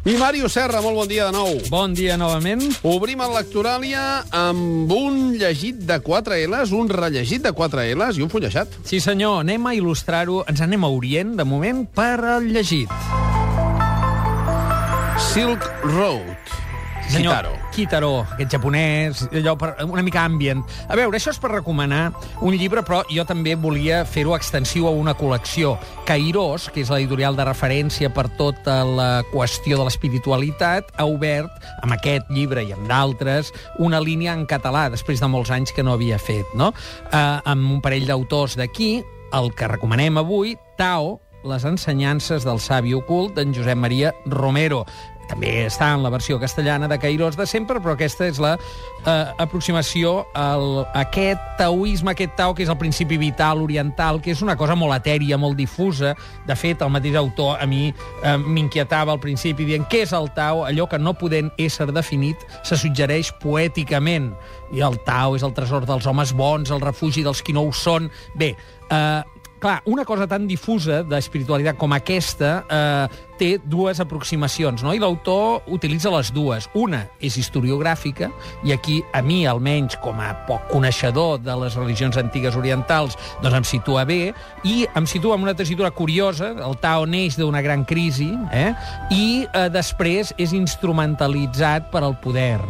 I Màrius Serra, molt bon dia de nou. Bon dia novament. Obrim el Lectoràlia amb un llegit de 4 L's, un rellegit de 4 L's i un fullejat. Sí, senyor, anem a il·lustrar-ho. Ens anem a Orient, de moment, per al llegit. Silk Road. Senyor, Kitaro. Kitaro, aquest japonès, allò per, una mica ambient. A veure, això és per recomanar un llibre, però jo també volia fer-ho extensiu a una col·lecció. Kairos, que és l'editorial de referència per tota la qüestió de l'espiritualitat, ha obert, amb aquest llibre i amb d'altres, una línia en català, després de molts anys que no havia fet, no? Uh, amb un parell d'autors d'aquí, el que recomanem avui, Tao, les ensenyances del savi ocult d'en Josep Maria Romero. També està en la versió castellana de Cairós de sempre, però aquesta és la eh, aproximació al, a aquest taoisme, aquest tao, que és el principi vital oriental, que és una cosa molt etèria, molt difusa. De fet, el mateix autor a mi eh, m'inquietava al principi dient què és el tao, allò que no podent ésser definit se suggereix poèticament. I el tao és el tresor dels homes bons, el refugi dels qui no ho són. Bé, eh, clar, una cosa tan difusa d'espiritualitat com aquesta eh, té dues aproximacions, no? I l'autor utilitza les dues. Una és historiogràfica, i aquí, a mi, almenys, com a poc coneixedor de les religions antigues orientals, doncs em situa bé, i em situa en una tessitura curiosa, el Tao neix d'una gran crisi, eh? i eh, després és instrumentalitzat per al poder.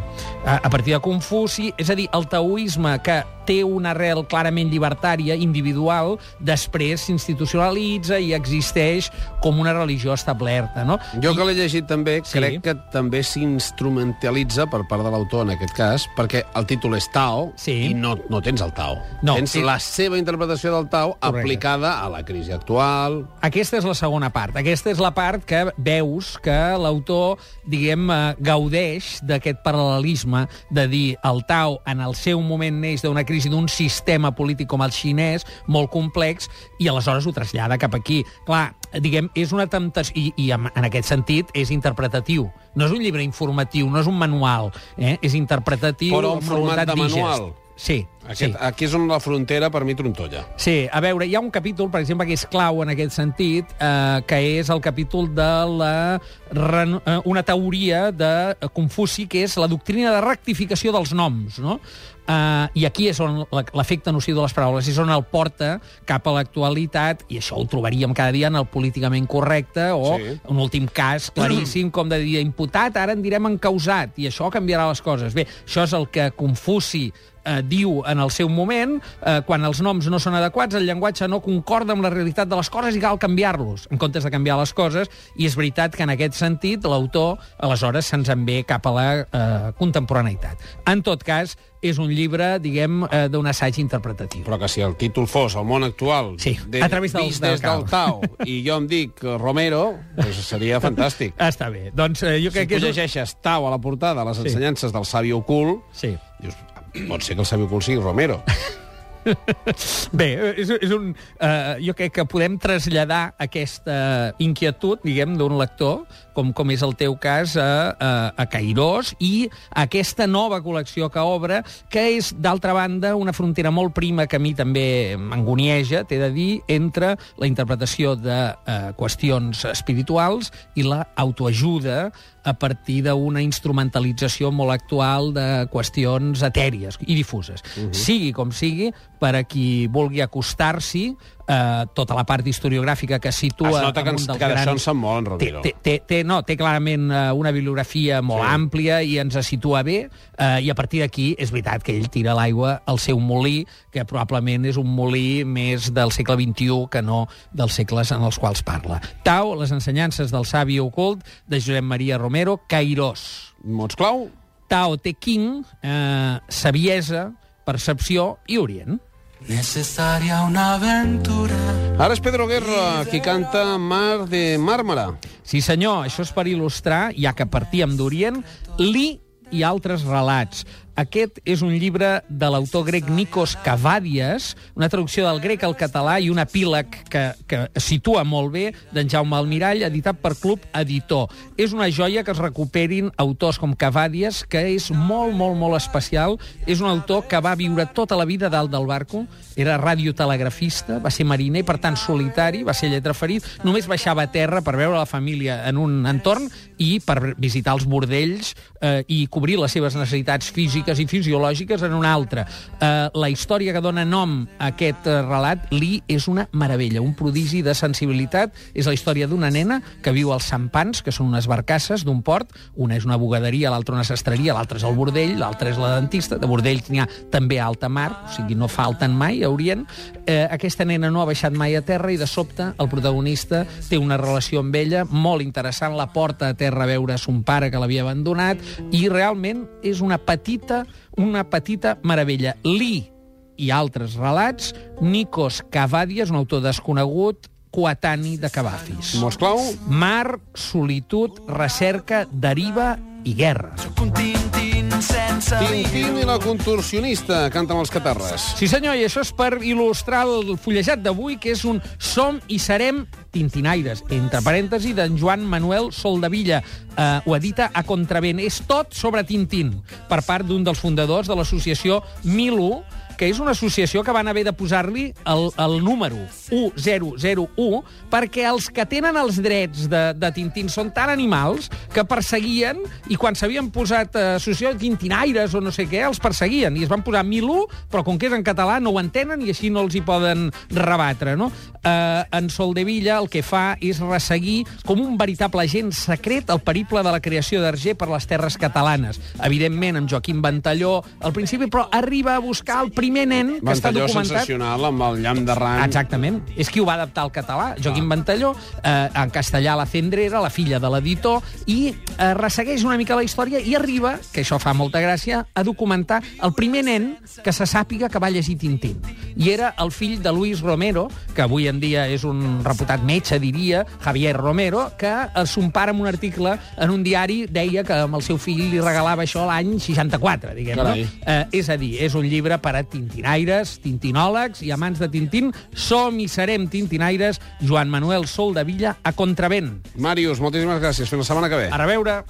A, a partir de Confuci, és a dir, el taoisme que té una arrel clarament llibertària, individual, després s'institucionalitza i existeix com una religió establerta. No? Jo que l'he llegit també, Sí. crec que també s'instrumentalitza per part de l'autor en aquest cas, perquè el títol és Tao Sí. i no, no tens el Tao. No, tens sí. la seva interpretació del Tao Correcte. aplicada a la crisi actual. Aquesta és la segona part. Aquesta és la part que veus que l'autor, diguem, eh, gaudeix d'aquest paral·lelisme de dir el Tao en el seu moment neix d'una crisi d'un sistema polític com el xinès, molt complex, i aleshores ho trasllada cap aquí. Clar, diguem, és una temptació, i, i en, en aquest sentit és interpretatiu. No és un llibre informatiu, no és un manual, eh? és interpretatiu Però en format de digest. manual. Sí, Aquest, sí. Aquí és on la frontera per mi trontolla. Sí, a veure, hi ha un capítol, per exemple, que és clau en aquest sentit, eh, que és el capítol de la, eh, una teoria de Confuci, que és la doctrina de rectificació dels noms, no? Uh, I aquí és on l'efecte nociu de les paraules, és on el porta cap a l'actualitat, i això ho trobaríem cada dia en el políticament correcte, o Sí. un últim cas claríssim, com de dir imputat, ara en direm encausat, i això canviarà les coses. Bé, això és el que Confuci eh, diu en el seu moment, eh, quan els noms no són adequats, el llenguatge no concorda amb la realitat de les coses i cal canviar-los, en comptes de canviar les coses, i és veritat que en aquest sentit l'autor aleshores se'ns en ve cap a la eh, contemporaneïtat. En tot cas, és un llibre, diguem, eh, d'un assaig interpretatiu. Però que si el títol fos El món actual, Sí, a través del- vist del des del Tao. Tao, i jo em dic Romero, doncs seria fantàstic. Està bé. Doncs eh, jo Si crec tu que és... un- llegeixes Tao a la portada, les Sí. ensenyances del savi ocult, Sí. dius, pot ser que el savi ocult sigui Romero. Bé, és, és un, uh, jo crec que podem traslladar aquesta inquietud, diguem, d'un lector, com, com és el teu cas, a, a, a Cairós, i aquesta nova col·lecció que obre, que és, d'altra banda, una frontera molt prima que a mi també m'angonieja, t'he de dir, entre la interpretació de uh, qüestions espirituals i la autoajuda a partir d'una instrumentalització molt actual de qüestions etèries i difuses. Uh -huh. Sigui com sigui, per a qui vulgui acostar-s'hi, eh, tota la part historiogràfica que situa... Es nota que, ens, que grans- en sap molt, en Romero. té, té, té, no, té clarament eh, una bibliografia molt sí. àmplia i ens situa bé, eh, i a partir d'aquí és veritat que ell tira l'aigua al seu molí, que probablement és un molí més del segle XXI que no dels segles en els quals parla. Tau, les ensenyances del savi ocult, de Josep Maria Romero, Cairós. Mots clau? Tao Te King, eh, saviesa, percepció i orient. Necesaria una aventura. Ara és Pedro Guerra, qui canta Mar de Màrmara. Sí, senyor, això és per il·lustrar, ja que partíem d'Orient, Li i altres relats. Aquest és un llibre de l'autor grec Nikos Cavadias, una traducció del grec al català i un epíleg que, que situa molt bé d'en Jaume Almirall, editat per Club Editor. És una joia que es recuperin autors com Cavadias, que és molt, molt, molt especial. És un autor que va viure tota la vida dalt del barco, era radiotelegrafista, va ser mariner, per tant solitari, va ser lletraferit, només baixava a terra per veure la família en un entorn i per visitar els bordells eh, i cobrir les seves necessitats físiques i fisiològiques en un altre. Eh, la història que dona nom a aquest eh, relat, Lee, és una meravella, un prodigi de sensibilitat. És la història d'una nena que viu als Sampans, que són unes barcasses d'un port. Una és una bugaderia, l'altra una sastreria, l'altra és el bordell, l'altra és la dentista. De bordells n'hi ha també alta mar, o sigui, no falten mai a Orient. Eh, aquesta nena no ha baixat mai a terra i de sobte el protagonista té una relació amb ella molt interessant, la porta a terra a veure son pare que l'havia abandonat i realment és una petita, una petita meravella. Lee i altres relats, Nikos Cavadias, un autor desconegut, coetani de Cavafis. Mots clau? Mar, solitud, recerca, deriva i guerra. Un tintin sense Tintín i la contorsionista canten els catarres. Sí, senyor, i això és per il·lustrar el fullejat d'avui, que és un Som i serem tintinaires, entre parèntesi, d'en Joan Manuel Soldavilla. Eh, ho edita a Contravent. És tot sobre Tintín, per part d'un dels fundadors de l'associació Milu, que és una associació que van haver de posar-li el, el número 1001 perquè els que tenen els drets de, de Tintín són tan animals que perseguien i quan s'havien posat eh, associació de tintinaires o no sé què, els perseguien i es van posar 1001, però com que és en català no ho entenen i així no els hi poden rebatre, no? Eh, en Soldevilla el que fa és resseguir com un veritable agent secret el periple de la creació d'Arger per les terres catalanes. Evidentment, amb Joaquim Ventalló al principi, però arriba a buscar el primer nen que està Ventalló documentat... sensacional amb el llamp de ran. Exactament. És qui ho va adaptar al català, Joaquim Ventalló, eh, en castellà la Cendrera, la filla de l'editor, i eh, ressegueix una mica la història i arriba, que això fa molta gràcia, a documentar el primer nen que se sàpiga que va llegir Tintín. I era el fill de Luis Romero, que avui en dia és un reputat metge, diria, Javier Romero, que eh, son pare en un article en un diari deia que amb el seu fill li regalava això l'any 64, diguem, Carai. no? Eh, és a dir, és un llibre per a tintinaires, tintinòlegs i amants de Tintín. Som i serem tintinaires. Joan Manuel Sol de Villa a Contravent. Màrius, moltíssimes gràcies. Fins la setmana que ve. A reveure.